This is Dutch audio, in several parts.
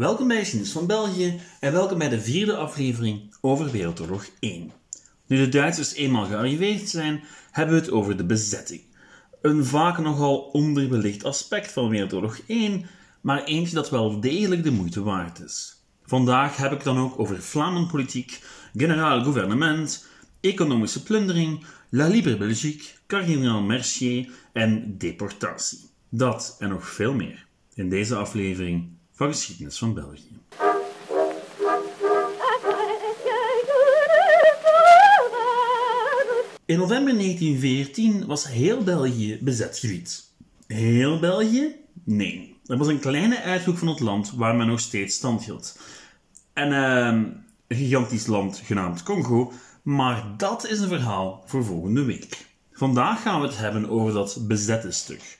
Welkom bij Geschiedenis van België en welkom bij de vierde aflevering over Wereldoorlog 1. Nu de Duitsers eenmaal gearriveerd zijn, hebben we het over de bezetting. Een vaak nogal onderbelicht aspect van Wereldoorlog 1, maar eentje dat wel degelijk de moeite waard is. Vandaag heb ik dan ook over Vlaamenpolitiek, generaal gouvernement, economische plundering, La Libre Belgique, kardinaal Mercier en deportatie. Dat en nog veel meer in deze aflevering van Geschiedenis van België. In november 1914 was heel België bezet gebied. Heel België? Nee. Er was een kleine uithoek van het land waar men nog steeds stand hield. En uh, een gigantisch land genaamd Congo, maar dat is een verhaal voor volgende week. Vandaag gaan we het hebben over dat bezette stuk.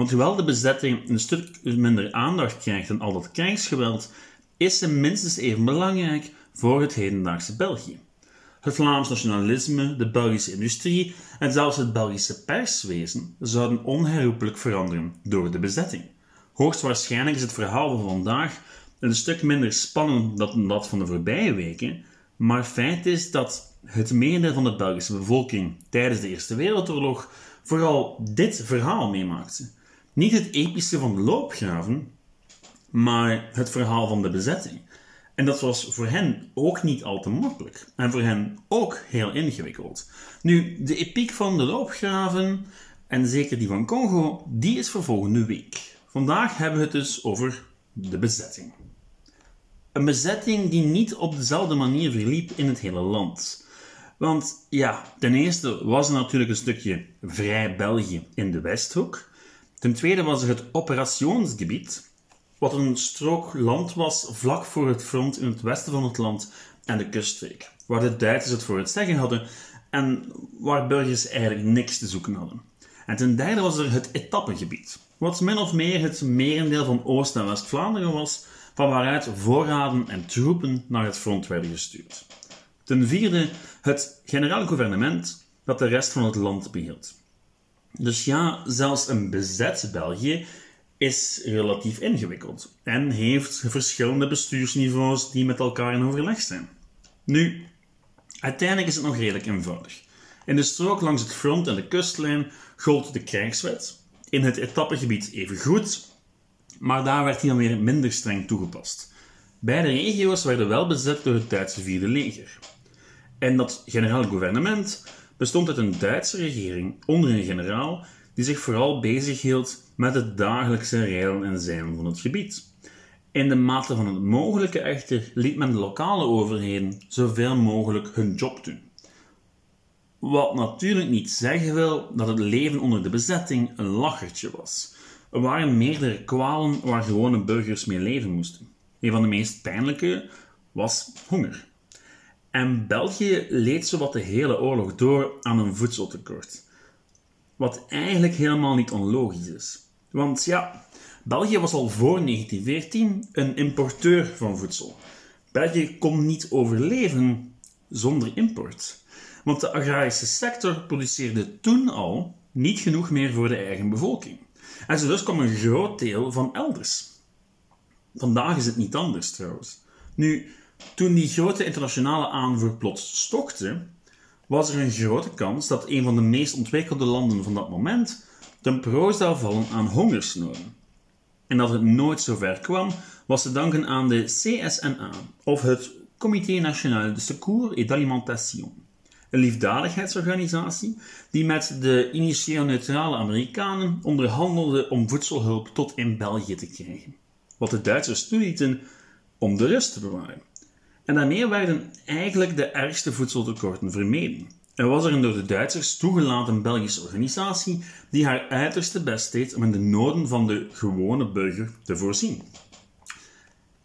Want hoewel de bezetting een stuk minder aandacht krijgt dan al dat krijgsgeweld, is ze minstens even belangrijk voor het hedendaagse België. Het Vlaams nationalisme, de Belgische industrie en zelfs het Belgische perswezen zouden onherroepelijk veranderen door de bezetting. Hoogstwaarschijnlijk is het verhaal van vandaag een stuk minder spannend dan dat van de voorbije weken, maar feit is dat het merendeel van de Belgische bevolking tijdens de Eerste Wereldoorlog vooral dit verhaal meemaakte. Niet het epische van de loopgraven, maar het verhaal van de bezetting. En dat was voor hen ook niet al te makkelijk. En voor hen ook heel ingewikkeld. Nu, de epiek van de loopgraven, en zeker die van Congo, die is voor volgende week. Vandaag hebben we het dus over de bezetting. Een bezetting die niet op dezelfde manier verliep in het hele land. Want ja, ten eerste was er natuurlijk een stukje vrij België in de Westhoek. Ten tweede was er het operationsgebied, wat een strook land was vlak voor het front in het westen van het land en de kuststreek, waar de Duitsers het voor het zeggen hadden en waar burgers eigenlijk niks te zoeken hadden. En ten derde was er het etappengebied, wat min of meer het merendeel van Oost- en West-Vlaanderen was, van waaruit voorraden en troepen naar het front werden gestuurd. Ten vierde het generaal gouvernement dat de rest van het land behield. Dus ja, zelfs een bezet België is relatief ingewikkeld en heeft verschillende bestuursniveaus die met elkaar in overleg zijn. Nu, uiteindelijk is het nog redelijk eenvoudig. In de strook langs het front en de kustlijn gold de krijgswet, in het etappegebied even goed, maar daar werd hij dan weer minder streng toegepast. Beide regio's werden wel bezet door het Duitse Vierde Leger. En dat generaal gouvernement bestond uit een Duitse regering onder een generaal die zich vooral bezighield met het dagelijkse rijden en zeilen van het gebied. In de mate van het mogelijke echter liet men de lokale overheden zoveel mogelijk hun job doen. Wat natuurlijk niet zeggen wil dat het leven onder de bezetting een lachertje was. Er waren meerdere kwalen waar gewone burgers mee leven moesten. Een van de meest pijnlijke was honger. En België leed zowat de hele oorlog door aan een voedseltekort. Wat eigenlijk helemaal niet onlogisch is. Want ja, België was al voor 1914 een importeur van voedsel. België kon niet overleven zonder import. Want de agrarische sector produceerde toen al niet genoeg meer voor de eigen bevolking. En zo dus kwam een groot deel van elders. Vandaag is het niet anders trouwens. Nu, toen die grote internationale aanvoer plots stokte, was er een grote kans dat een van de meest ontwikkelde landen van dat moment ten prooi zou vallen aan hongersnoden. En dat het nooit zo ver kwam, was te danken aan de CSNA, of het Comité National de Secours et d'Alimentation, een liefdadigheidsorganisatie die met de initieel neutrale Amerikanen onderhandelde om voedselhulp tot in België te krijgen, wat de Duitsers toelieten om de rust te bewaren. En daarmee werden eigenlijk de ergste voedseltekorten vermeden. Er was er een door de Duitsers toegelaten Belgische organisatie die haar uiterste best deed om in de noden van de gewone burger te voorzien.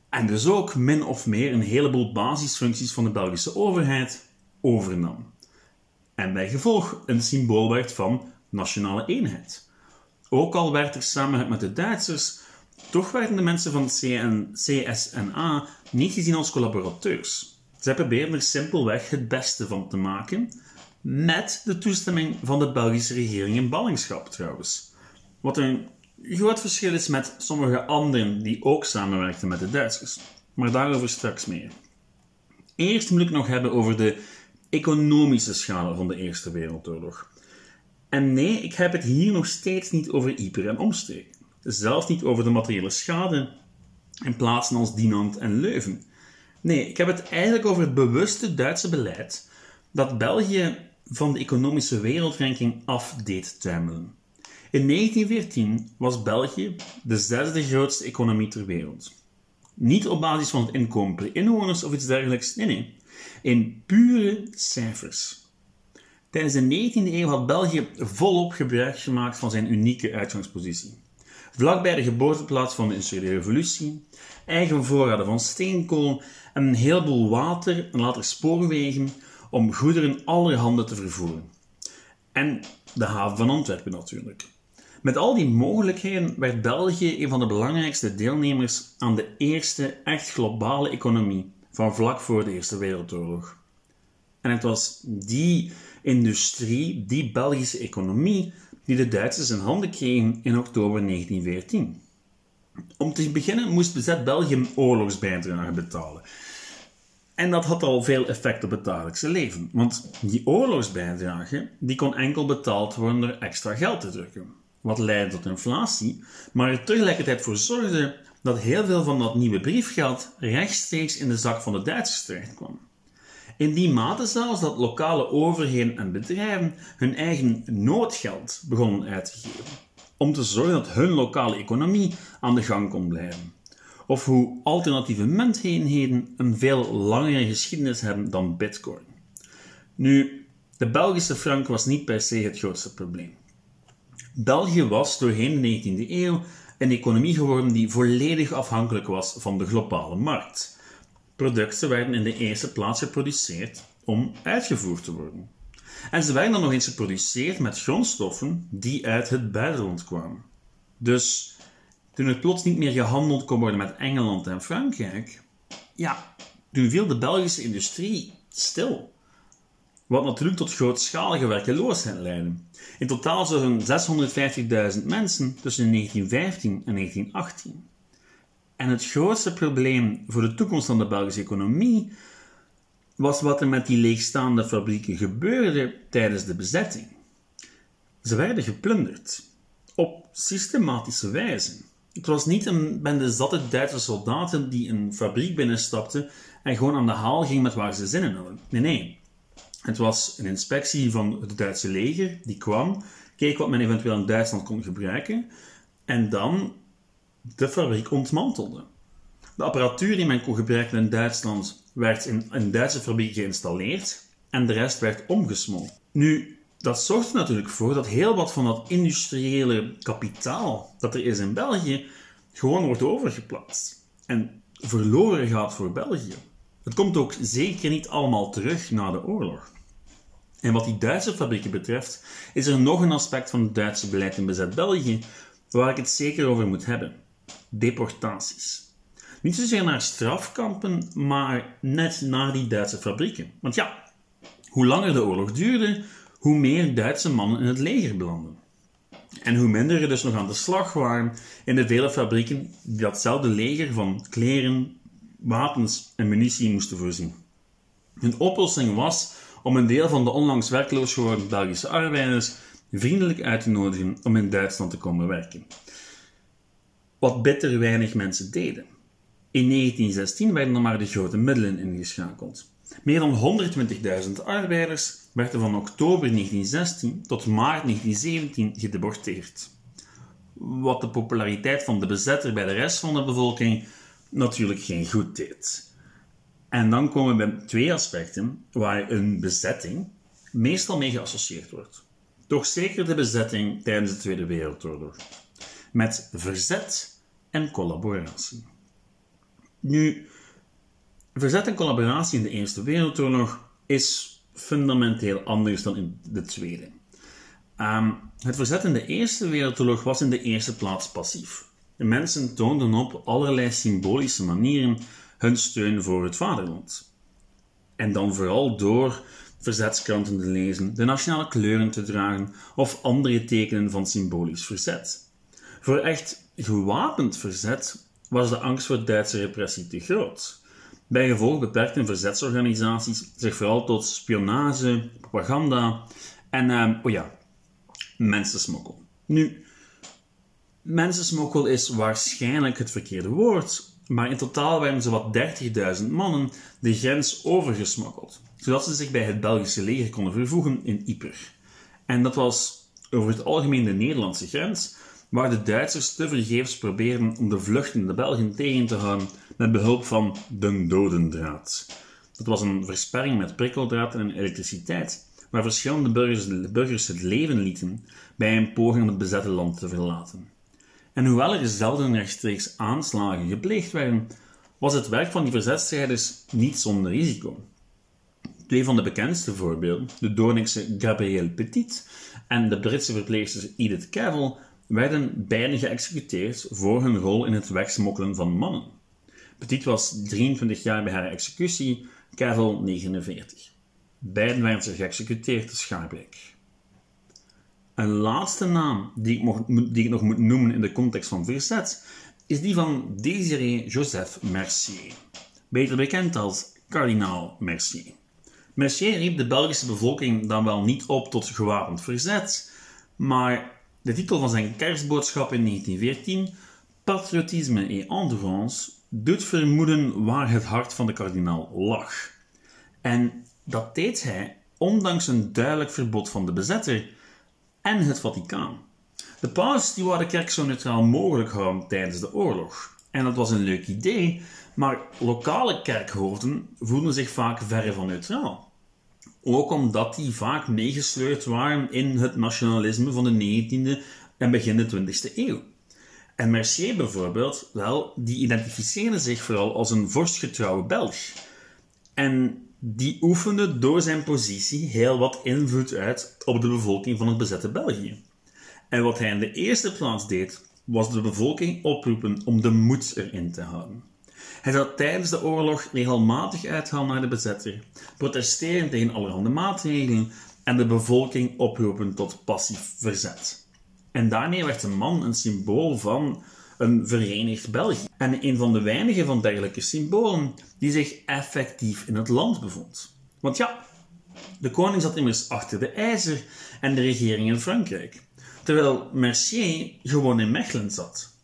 En dus ook min of meer een heleboel basisfuncties van de Belgische overheid overnam. En bij gevolg een symbool werd van nationale eenheid. Ook al werd er samen met de Duitsers toch werden de mensen van CN, CSNA niet gezien als collaborateurs. Zij probeerden er simpelweg het beste van te maken, met de toestemming van de Belgische regering in ballingschap trouwens. Wat een groot verschil is met sommige anderen die ook samenwerkten met de Duitsers. Maar daarover straks meer. Eerst moet ik nog hebben over de economische schade van de Eerste Wereldoorlog. En nee, ik heb het hier nog steeds niet over Ypres en omstreken. Zelfs niet over de materiële schade in plaatsen als Dinant en Leuven. Nee, ik heb het eigenlijk over het bewuste Duitse beleid dat België van de economische wereldranking af deed tuimelen. In 1914 was België de zesde grootste economie ter wereld. Niet op basis van het inkomen per inwoners of iets dergelijks, nee, nee. In pure cijfers. Tijdens de 19e eeuw had België volop gebruik gemaakt van zijn unieke uitgangspositie. Vlakbij de geboorteplaats van de industriële revolutie, eigen voorraden van steenkool en een heleboel water en later spoorwegen om goederen allerhande te vervoeren. En de haven van Antwerpen natuurlijk. Met al die mogelijkheden werd België een van de belangrijkste deelnemers aan de eerste echt globale economie van vlak voor de Eerste Wereldoorlog. En het was die industrie, die Belgische economie, die de Duitsers in handen kregen in oktober 1914. Om te beginnen moest bezet België een oorlogsbijdrage betalen. En dat had al veel effect op het dagelijkse leven, want die oorlogsbijdrage die kon enkel betaald worden door extra geld te drukken, wat leidde tot inflatie, maar er tegelijkertijd voor zorgde dat heel veel van dat nieuwe briefgeld rechtstreeks in de zak van de Duitsers terechtkwam. In die mate zelfs dat lokale overheden en bedrijven hun eigen noodgeld begonnen uit te geven, om te zorgen dat hun lokale economie aan de gang kon blijven. Of hoe alternatieve munteenheden een veel langere geschiedenis hebben dan bitcoin. Nu, de Belgische frank was niet per se het grootste probleem. België was doorheen de 19e eeuw een economie geworden die volledig afhankelijk was van de globale markt. Producten werden in de eerste plaats geproduceerd om uitgevoerd te worden. En ze werden dan nog eens geproduceerd met grondstoffen die uit het buitenland kwamen. Dus toen het plots niet meer gehandeld kon worden met Engeland en Frankrijk, ja, toen viel de Belgische industrie stil. Wat natuurlijk tot grootschalige werkeloosheid leidde. In totaal zo'n 650.000 mensen tussen 1915 en 1918. En het grootste probleem voor de toekomst van de Belgische economie was wat er met die leegstaande fabrieken gebeurde tijdens de bezetting. Ze werden geplunderd. Op systematische wijze. Het was niet een bende zatte Duitse soldaten die een fabriek binnenstapten en gewoon aan de haal ging met waar ze zin in hadden. Nee, nee. Het was een inspectie van het Duitse leger die kwam, keek wat men eventueel in Duitsland kon gebruiken en dan de fabriek ontmantelde. De apparatuur die men kon gebruiken in Duitsland werd in een Duitse fabriek geïnstalleerd en de rest werd omgesmolten. Nu, dat zorgt er natuurlijk voor dat heel wat van dat industriële kapitaal dat er is in België gewoon wordt overgeplaatst en verloren gaat voor België. Het komt ook zeker niet allemaal terug na de oorlog. En wat die Duitse fabrieken betreft, is er nog een aspect van het Duitse beleid in bezet België waar ik het zeker over moet hebben deportaties. Niet zozeer naar strafkampen, maar net naar die Duitse fabrieken. Want ja, hoe langer de oorlog duurde, hoe meer Duitse mannen in het leger belanden. En hoe minder er dus nog aan de slag waren in de vele fabrieken die datzelfde leger van kleren, wapens en munitie moesten voorzien. Een oplossing was om een deel van de onlangs werkloos geworden Belgische arbeiders vriendelijk uit te nodigen om in Duitsland te komen werken wat bitter weinig mensen deden. In 1916 werden er maar de grote middelen ingeschakeld. Meer dan 120.000 arbeiders werden van oktober 1916 tot maart 1917 gedeporteerd. Wat de populariteit van de bezetter bij de rest van de bevolking natuurlijk geen goed deed. En dan komen we bij twee aspecten waar een bezetting meestal mee geassocieerd wordt. Toch zeker de bezetting tijdens de Tweede Wereldoorlog. Met verzet en collaboratie. Nu, verzet en collaboratie in de Eerste Wereldoorlog is fundamenteel anders dan in de Tweede. Ehm, het verzet in de Eerste Wereldoorlog was in de eerste plaats passief. De mensen toonden op allerlei symbolische manieren hun steun voor het vaderland. En dan vooral door verzetskranten te lezen, de nationale kleuren te dragen of andere tekenen van symbolisch verzet. Voor echt gewapend verzet was de angst voor Duitse repressie te groot. Bij gevolg beperkten verzetsorganisaties zich vooral tot spionage, propaganda en, uh, oh ja, mensensmokkel. Nu, mensensmokkel is waarschijnlijk het verkeerde woord, maar in totaal werden zowat 30.000 mannen de grens overgesmokkeld, zodat ze zich bij het Belgische leger konden vervoegen in Yper. En dat was over het algemeen de Nederlandse grens, waar de Duitsers te vergeefs probeerden om de vluchtende Belgen tegen te houden met behulp van de dodendraad. Dat was een versperring met prikkeldraad en elektriciteit, waar verschillende burgers, burgers het leven lieten bij een poging om het bezette land te verlaten. En hoewel er zelden rechtstreeks aanslagen gepleegd werden, was het werk van die verzetstrijders niet zonder risico. Twee van de bekendste voorbeelden, de Doornikse Gabrielle Petit en de Britse verpleegster Edith Cavell, werden beiden geëxecuteerd voor hun rol in het wegsmokkelen van mannen. Petit was 23 jaar bij haar executie, Cavell 49. Beiden werden ze geëxecuteerd te Schaarbeek. Een laatste naam die ik, die ik nog moet noemen in de context van verzet is die van Désiré Joseph Mercier, beter bekend als kardinaal Mercier. Mercier riep de Belgische bevolking dan wel niet op tot gewapend verzet, maar de titel van zijn kerstboodschap in 1914, Patriotisme et endurance, doet vermoeden waar het hart van de kardinaal lag. En dat deed hij ondanks een duidelijk verbod van de bezetter en het Vaticaan. De paus die wou de kerk zo neutraal mogelijk houden tijdens de oorlog. En dat was een leuk idee, maar lokale kerkhoofden voelden zich vaak verre van neutraal. Ook omdat die vaak meegesleurd waren in het nationalisme van de 19e en begin de 20e eeuw. En Mercier bijvoorbeeld, wel, die identificeerde zich vooral als een vorstgetrouwe Belg. En die oefende door zijn positie heel wat invloed uit op de bevolking van het bezette België. En wat hij in de eerste plaats deed, was de bevolking oproepen om de moed erin te houden. Hij zou tijdens de oorlog regelmatig uitgaan naar de bezetter, protesteren tegen allerhande maatregelen en de bevolking oproepen tot passief verzet. En daarmee werd de man een symbool van een verenigd België. En een van de weinige van dergelijke symbolen die zich effectief in het land bevond. Want ja, de koning zat immers achter de ijzer en de regering in Frankrijk, terwijl Mercier gewoon in Mechelen zat.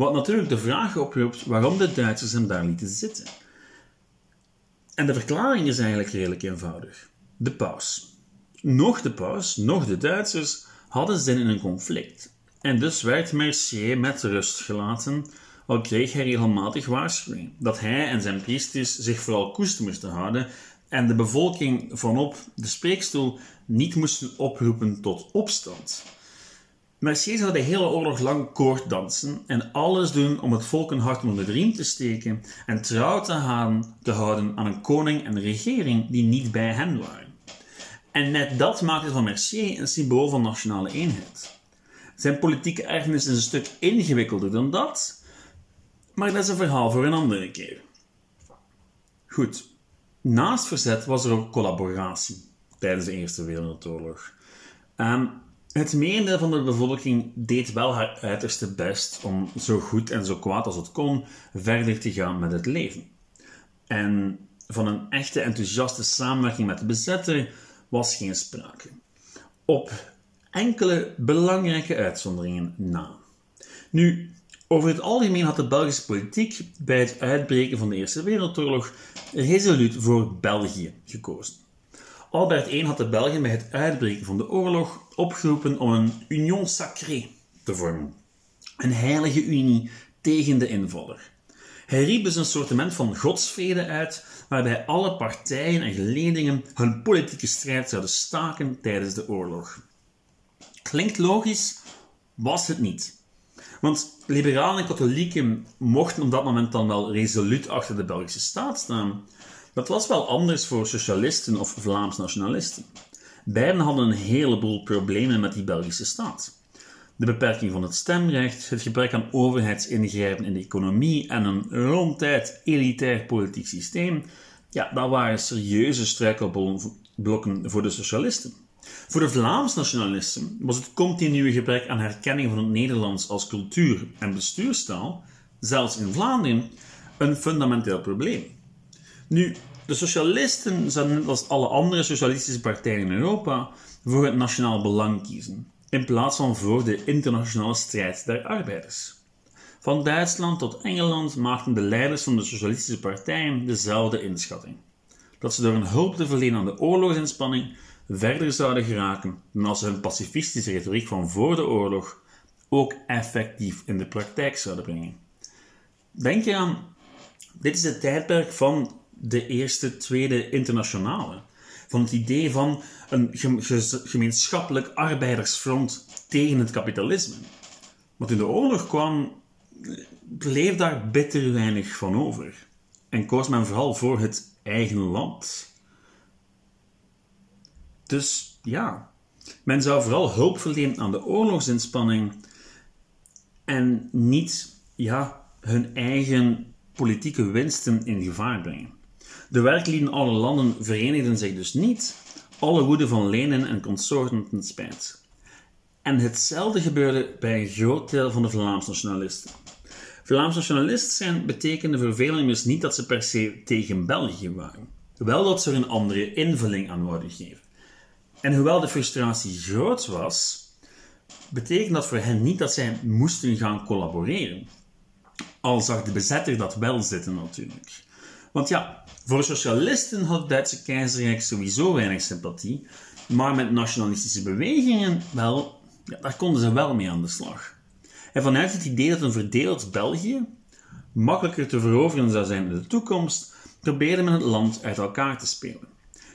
Wat natuurlijk de vraag oproept waarom de Duitsers hem daar lieten zitten. En de verklaring is eigenlijk redelijk eenvoudig. De paus. Nog de paus, nog de Duitsers hadden zin in een conflict. En dus werd Mercier met rust gelaten, al kreeg hij regelmatig waarschuwing dat hij en zijn priesters zich vooral koest moesten houden en de bevolking vanop de spreekstoel niet moesten oproepen tot opstand. Mercier zou de hele oorlog lang koord dansen en alles doen om het volk een hart onder de riem te steken en trouw te, houden aan een koning en regering die niet bij hen waren. En net dat maakte van Mercier een symbool van nationale eenheid. Zijn politieke ergernis is een stuk ingewikkelder dan dat, maar dat is een verhaal voor een andere keer. Goed, naast verzet was er ook collaboratie tijdens de Eerste Wereldoorlog. Um, het merendeel van de bevolking deed wel haar uiterste best om zo goed en zo kwaad als het kon verder te gaan met het leven. En van een echte enthousiaste samenwerking met de bezetter was geen sprake. Op enkele belangrijke uitzonderingen na. Nu, over het algemeen had de Belgische politiek bij het uitbreken van de Eerste Wereldoorlog resoluut voor België gekozen. Albert I had de Belgen bij het uitbreken van de oorlog opgeroepen om een union sacrée te vormen. Een heilige unie tegen de invaller. Hij riep dus een soortement van godsvrede uit, waarbij alle partijen en geledingen hun politieke strijd zouden staken tijdens de oorlog. Klinkt logisch, was het niet. Want liberalen en katholieken mochten op dat moment dan wel resoluut achter de Belgische staat staan. Dat was wel anders voor socialisten of Vlaams nationalisten. Beiden hadden een heleboel problemen met die Belgische staat. De beperking van het stemrecht, het gebrek aan overheidsingrijpen in de economie en een ronduit elitair politiek systeem, ja, dat waren serieuze struikelblokken voor de socialisten. Voor de Vlaams nationalisten was het continue gebrek aan herkenning van het Nederlands als cultuur en bestuurstaal, zelfs in Vlaanderen, een fundamenteel probleem. Nu, de socialisten zouden net als alle andere socialistische partijen in Europa voor het nationaal belang kiezen, in plaats van voor de internationale strijd der arbeiders. Van Duitsland tot Engeland maakten de leiders van de socialistische partijen dezelfde inschatting: dat ze door een hulp te verlenen aan de oorlogsinspanning verder zouden geraken dan als ze hun pacifistische retoriek van voor de oorlog ook effectief in de praktijk zouden brengen. Denk je aan, dit is het tijdperk van de eerste, tweede internationale. Van het idee van een gemeenschappelijk arbeidersfront tegen het kapitalisme. Maar toen de oorlog kwam, bleef daar bitter weinig van over. En koos men vooral voor het eigen land. Dus ja, men zou vooral hulp verlenen aan de oorlogsinspanning en niet ja, hun eigen politieke winsten in gevaar brengen. De werklieden alle landen verenigden zich dus niet, alle woede van Lenin en consorten ten spijt. En hetzelfde gebeurde bij een groot deel van de Vlaamse nationalisten. Vlaams nationalist zijn betekende voor velen immers niet dat ze per se tegen België waren. Wel dat ze er een andere invulling aan worden gegeven. En hoewel de frustratie groot was, betekent dat voor hen niet dat zij moesten gaan collaboreren. Al zag de bezetter dat wel zitten natuurlijk. Want ja, voor socialisten had het Duitse keizerrijk sowieso weinig sympathie, maar met nationalistische bewegingen, wel, ja, daar konden ze wel mee aan de slag. En vanuit het idee dat een verdeeld België makkelijker te veroveren zou zijn in de toekomst, probeerde men het land uit elkaar te spelen.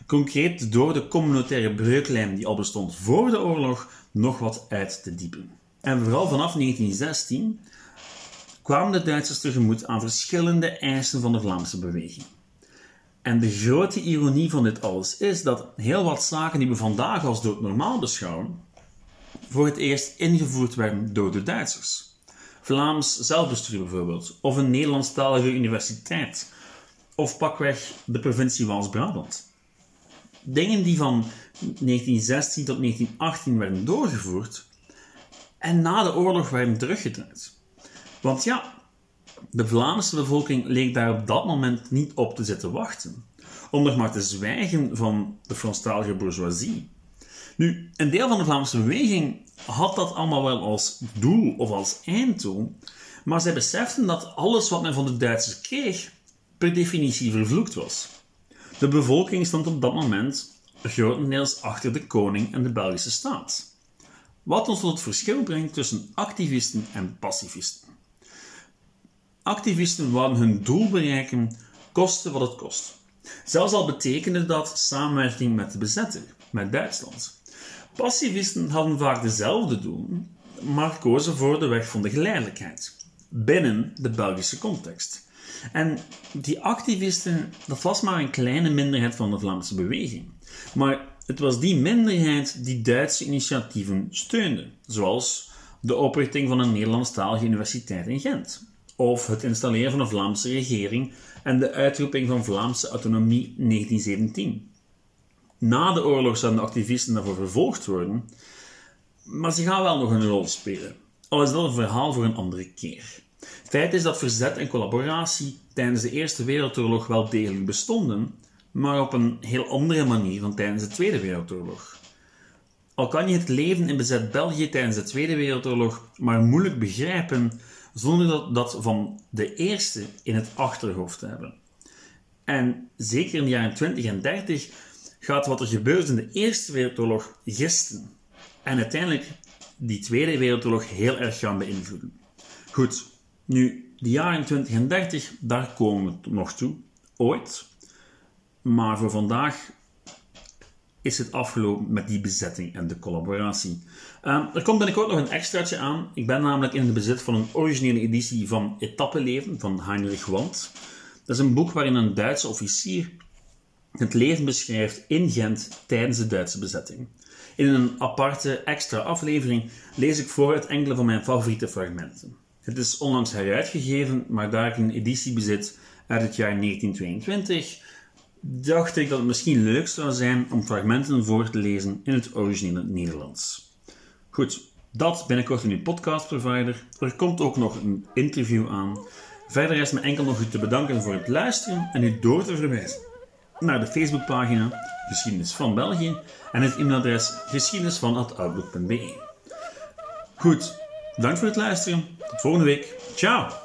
Concreet door de communautaire breuklijn die al bestond voor de oorlog nog wat uit te diepen. En vooral vanaf 1916 kwamen de Duitsers tegemoet aan verschillende eisen van de Vlaamse beweging. En de grote ironie van dit alles is dat heel wat zaken die we vandaag als doodnormaal beschouwen, voor het eerst ingevoerd werden door de Duitsers. Vlaams zelfbestuur bijvoorbeeld, of een Nederlandstalige universiteit, of pakweg de provincie Waals-Brabant. Dingen die van 1916 tot 1918 werden doorgevoerd en na de oorlog werden teruggedraaid. Want ja, de Vlaamse bevolking leek daar op dat moment niet op te zitten wachten, om nog maar te zwijgen van de Franstalige bourgeoisie. Nu, een deel van de Vlaamse beweging had dat allemaal wel als doel of als einddoel, maar zij beseften dat alles wat men van de Duitsers kreeg per definitie vervloekt was. De bevolking stond op dat moment grotendeels achter de koning en de Belgische staat. Wat ons tot het verschil brengt tussen activisten en pacifisten. Activisten wilden hun doel bereiken, koste wat het kost. Zelfs al betekende dat samenwerking met de bezetter, met Duitsland. Pacifisten hadden vaak dezelfde doelen, maar kozen voor de weg van de geleidelijkheid, binnen de Belgische context. En die activisten, dat was maar een kleine minderheid van de Vlaamse beweging. Maar het was die minderheid die Duitse initiatieven steunde, zoals de oprichting van een Nederlandstalige universiteit in Gent, of het installeren van een Vlaamse regering en de uitroeping van Vlaamse autonomie 1917. Na de oorlog zouden de activisten daarvoor vervolgd worden, maar ze gaan wel nog een rol spelen. Al is dat een verhaal voor een andere keer. Feit is dat verzet en collaboratie tijdens de Eerste Wereldoorlog wel degelijk bestonden, maar op een heel andere manier dan tijdens de Tweede Wereldoorlog. Al kan je het leven in bezet België tijdens de Tweede Wereldoorlog maar moeilijk begrijpen zonder dat, dat van de Eerste in het achterhoofd te hebben. En zeker in de jaren 20 en 30 gaat wat er gebeurt in de Eerste Wereldoorlog gisten. En uiteindelijk die Tweede Wereldoorlog heel erg gaan beïnvloeden. Goed, nu, de jaren 20 en 30, daar komen we nog toe. Ooit. Maar voor vandaag is het afgelopen met die bezetting en de collaboratie. Uh, er komt binnenkort nog een extraatje aan. Ik ben namelijk in het bezit van een originele editie van Etappeleven van Heinrich Wand. Dat is een boek waarin een Duitse officier het leven beschrijft in Gent tijdens de Duitse bezetting. In een aparte extra aflevering lees ik voor uit enkele van mijn favoriete fragmenten. Het is onlangs heruitgegeven, maar daar ik een editie bezit uit het jaar 1922, dacht ik dat het misschien leuk zou zijn om fragmenten voor te lezen in het originele Nederlands. Goed, dat binnenkort in uw podcastprovider. Er komt ook nog een interview aan. Verder is me enkel nog u te bedanken voor het luisteren en u door te verwijzen naar de Facebookpagina Geschiedenis van België en het e-mailadres geschiedenisvan.outlook.be. Goed, bedankt voor het luisteren. Tot volgende week. Ciao!